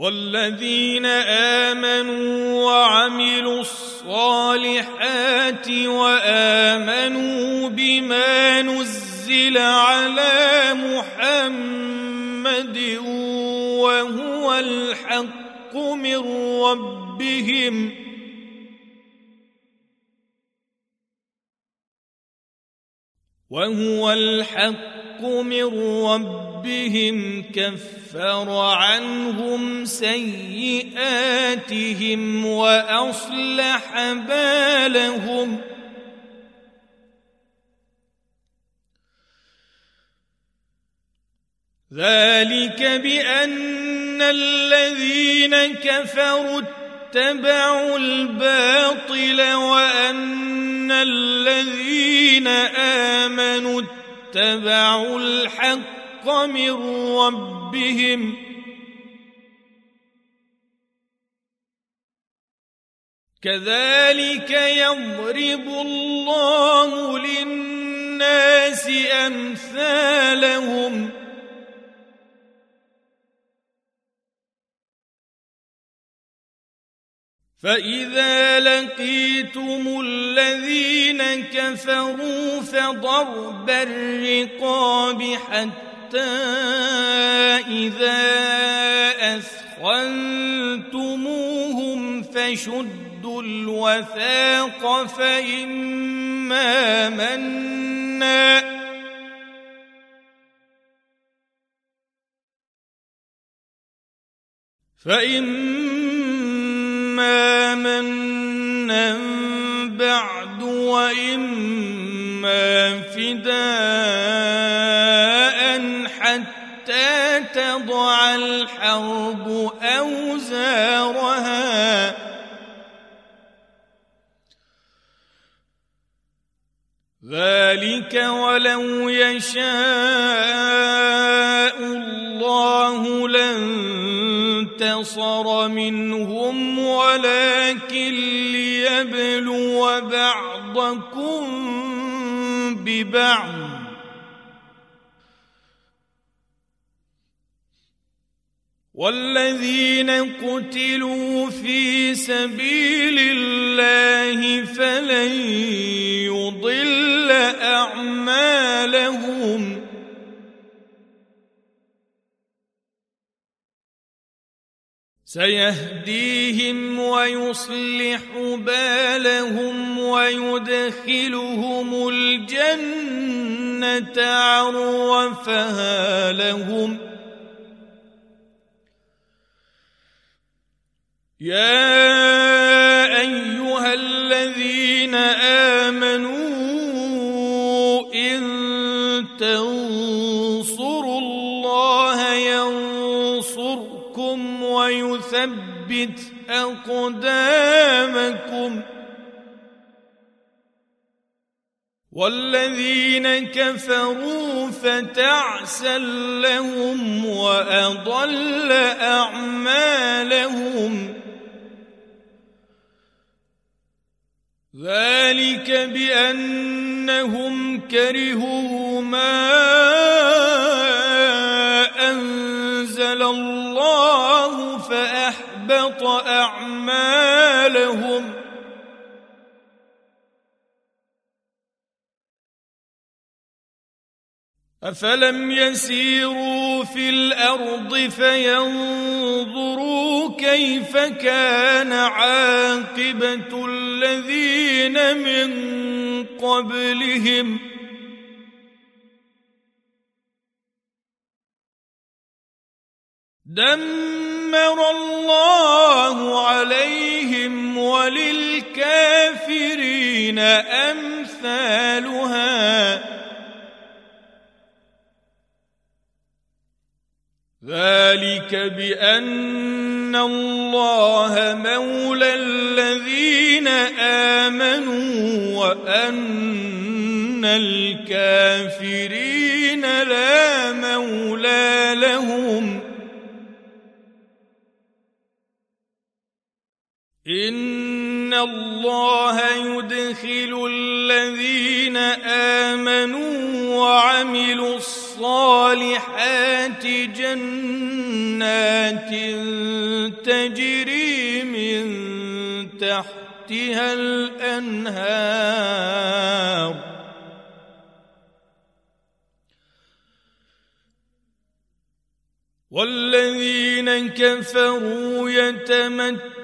والذين آمنوا وعملوا الصالحات وآمنوا بما نزل على محمد وهو الحق من ربهم وهو الحق من ربهم كفر عنهم سيئاتهم وأصلح بالهم. ذلك بأن الذين كفروا اتبعوا الباطل وأن الذين آمنوا اتبعوا الحق من ربهم. كذلك يضرب الله للناس أمثالهم. فإذا لقيتم الذين كفروا فضرب الرقاب حتى إذا أثخنتموهم فشدوا الوثاق فإما منا فإما منا بعد وإما فداء حتى تضع الحرب أوزارها. ذلك ولو يشاء الله لانتصر منهم ولكن ليبلو بعضكم ببعض. والذين قتلوا في سبيل الله فلن يضل أعمالهم. سيهديهم ويصلح بالهم ويدخلهم الجنة عرفها لهم. يا أيها الذين آمنوا ويثبت أقدامكم والذين كفروا فتعسا لهم وأضل أعمالهم ذلك بأنهم كرهوا ما فاحبط اعمالهم. افلم يسيروا في الأرض فينظروا كيف كان عاقبه الذين من قبلهم؟ دمر الله عليهم وللكافرين امثالها ذلك بان الله مولى الذين آمنوا وأن الكافرين لا مولى لهم إن الله يدخل الذين آمنوا وعملوا الصالحات جنات تجري من تحتها الأنهار والذين كفروا يتمتعون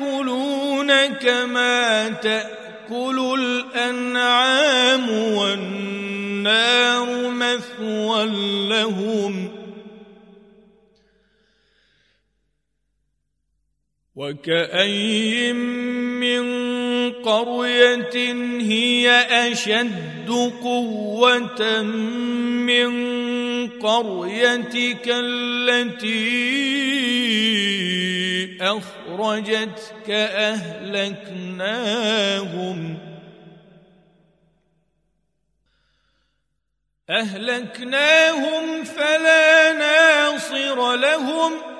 ويأكلون كما تأكل الأنعام والنار مثوى لهم وكأي من قرية هي أشد قوة من قريتك التي أخرجتك أهلكناهم. أهلكناهم فلا ناصر لهم ۖ.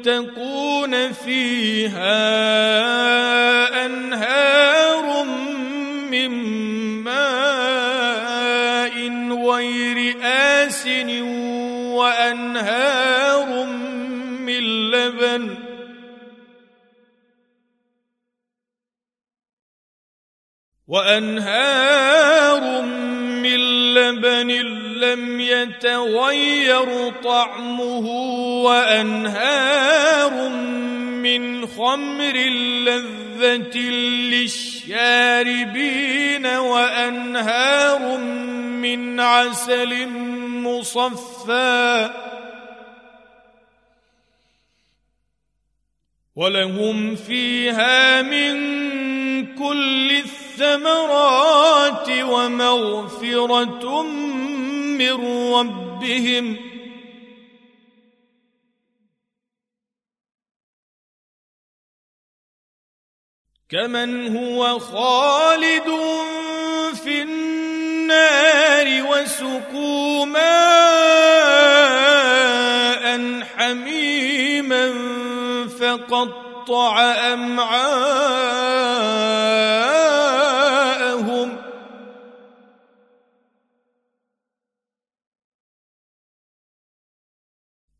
يتقون فيها أنهار من ماء غير آسن وأنهار من لبن وأنهار من لبن لم يتغير طعمه وأنهار من خمر لذة للشاربين وأنهار من عسل مصفى. ولهم فيها من كل الثمرات ومغفرة من ربهم. كمن هو خالد في النار وسقوا ماء حميما فقطع امعاءهم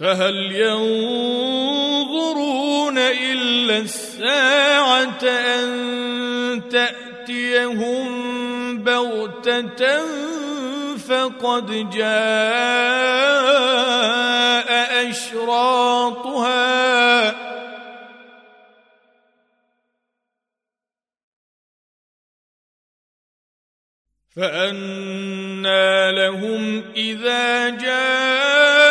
فهل ينظرون إلا الساعة أن تأتيهم بغتة فقد جاء أشراطها؟ فأنى لهم إذا جاءتهم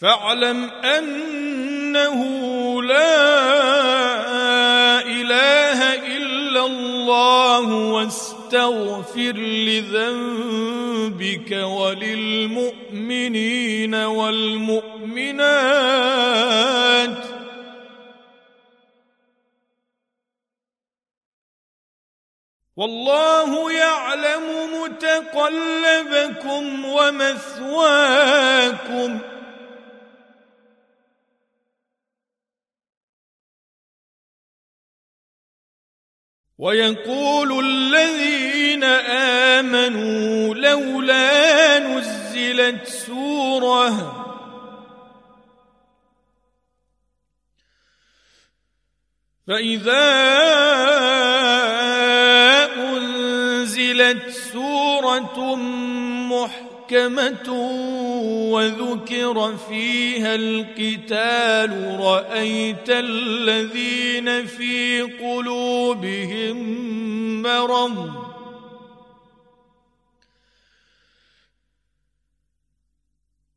فاعلم أنه لا إله إلا الله واستغفر لذنبك وللمؤمنين والمؤمنات. والله يعلم متقلبكم ومثواكم. ويقول الذين آمنوا لولا نزلت سورة فإذا أنزلت سورة محكمة وذكر فيها القتال رأيت الذين في قلوبهم مرض.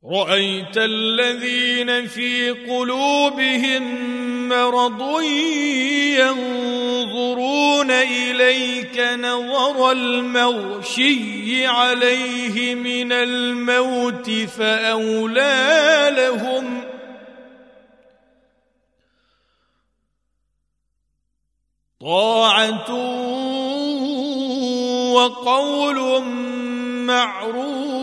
رأيت الذين في قلوبهم مرض ينظرون إليك نظر المغشي عليه من الموت فأولى لهم طاعة وقول معروف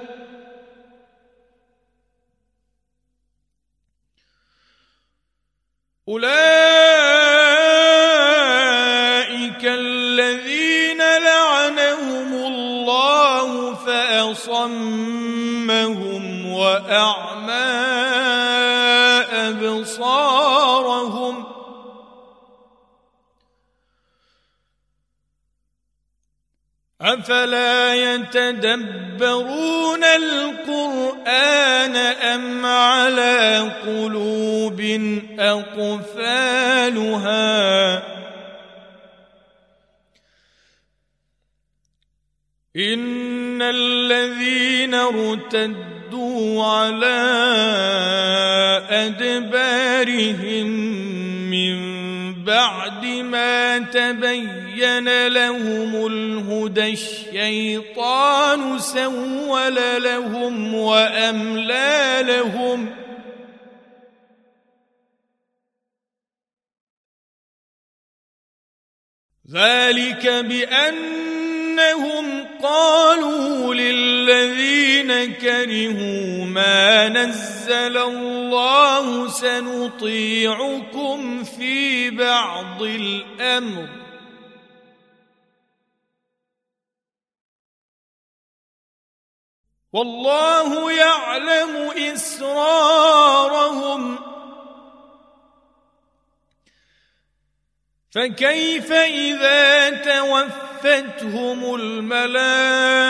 أولئك الذين لعنهم الله فأصمهم وأعمى أبصارهم أفلا يتدبرون القرآن أم على قلوب أقفالها إن الذين ارتدوا على أدبارهم من بعد ما تبين لهم الهدى الشيطان سول لهم وأملى لهم. ذلك بأنهم قالوا للذين كرهوا ما نزل الله سنطيعكم في بعض الأمر. والله يعلم إسرارهم. فكيف إذا توفتهم الملائكة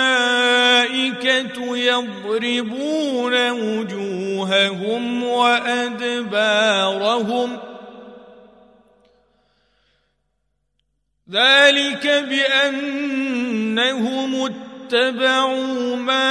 يضربون وجوههم وأدبارهم؟ ذلك بأنهم اتبعوا ما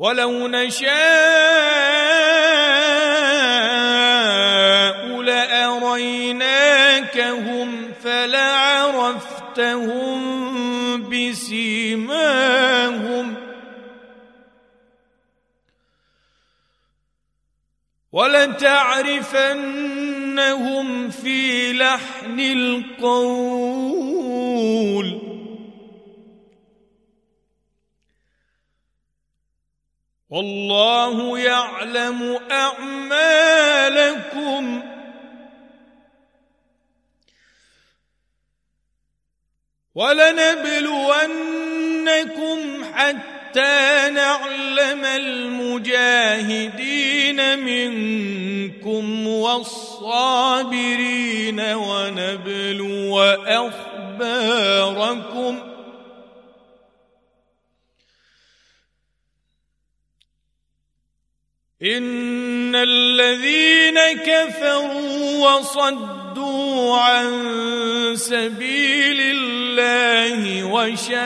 ولو نشاء لأريناكهم فلعرفتهم بسيماهم ولتعرفنهم في لحن القول والله يعلم أعمالكم. ولنبلونكم حتى نعلم المجاهدين منكم والصابرين ونبلو أخباركم. إن الذين كفروا وصدوا عن سبيل الله وشاقوا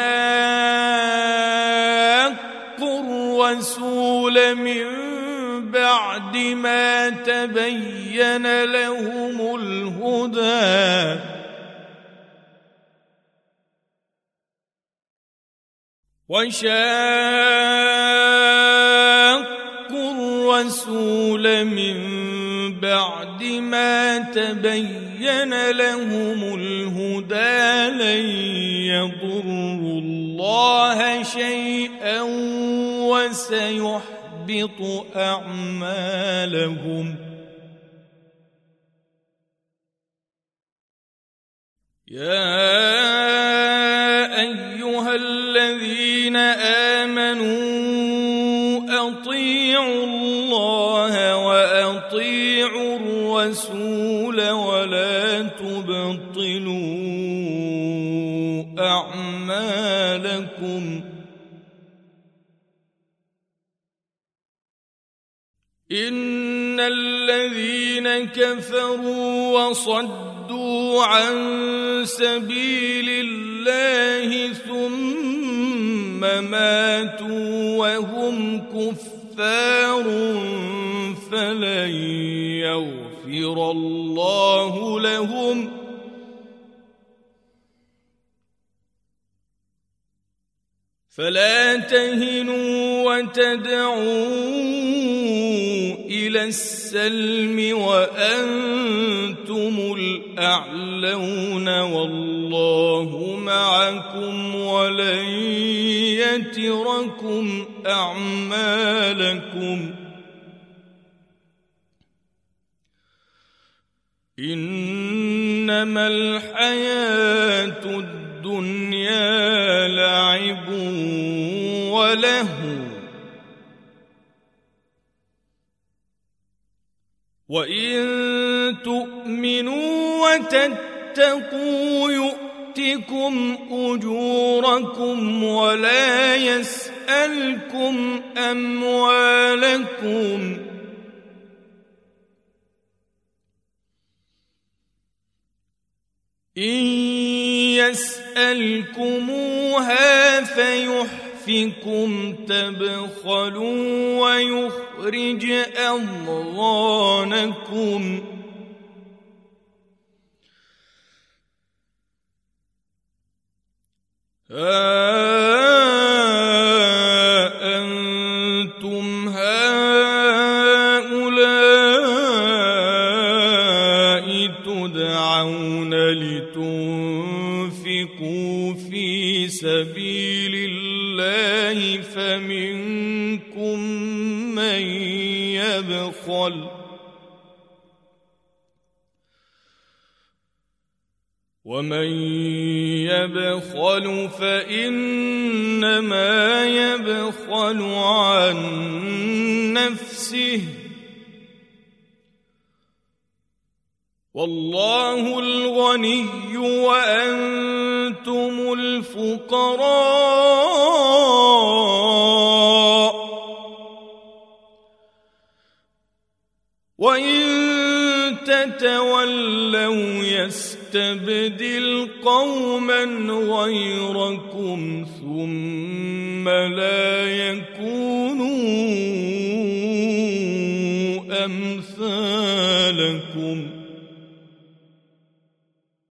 الرسول من بعد ما تبين لهم الهدى. وشاقوا من بعد ما تبين لهم الهدى لن يضروا الله شيئا وسيحبط أعمالهم. يا أيها الذين آمنوا وصدوا عن سبيل الله ثم ماتوا وهم كفار فلن يغفر الله لهم. فلا تهنوا وتدعوا إلى السلم وأنتم الأعلون والله معكم ولن يتركم أعمالكم. إنما الحياة الدنيا لعب ولهو. وان تؤمنوا وتتقوا يؤتكم اجوركم ولا يسالكم اموالكم ان يسالكموها فيحفكم تبخلوا ويخرج اضغانكم ها ومن يبخل فإنما يبخل عن نفسه. والله الغني وأنتم الفقراء. وإن تتولوا يستبدل قوما غيركم ثم لا يكونوا أمثالكم.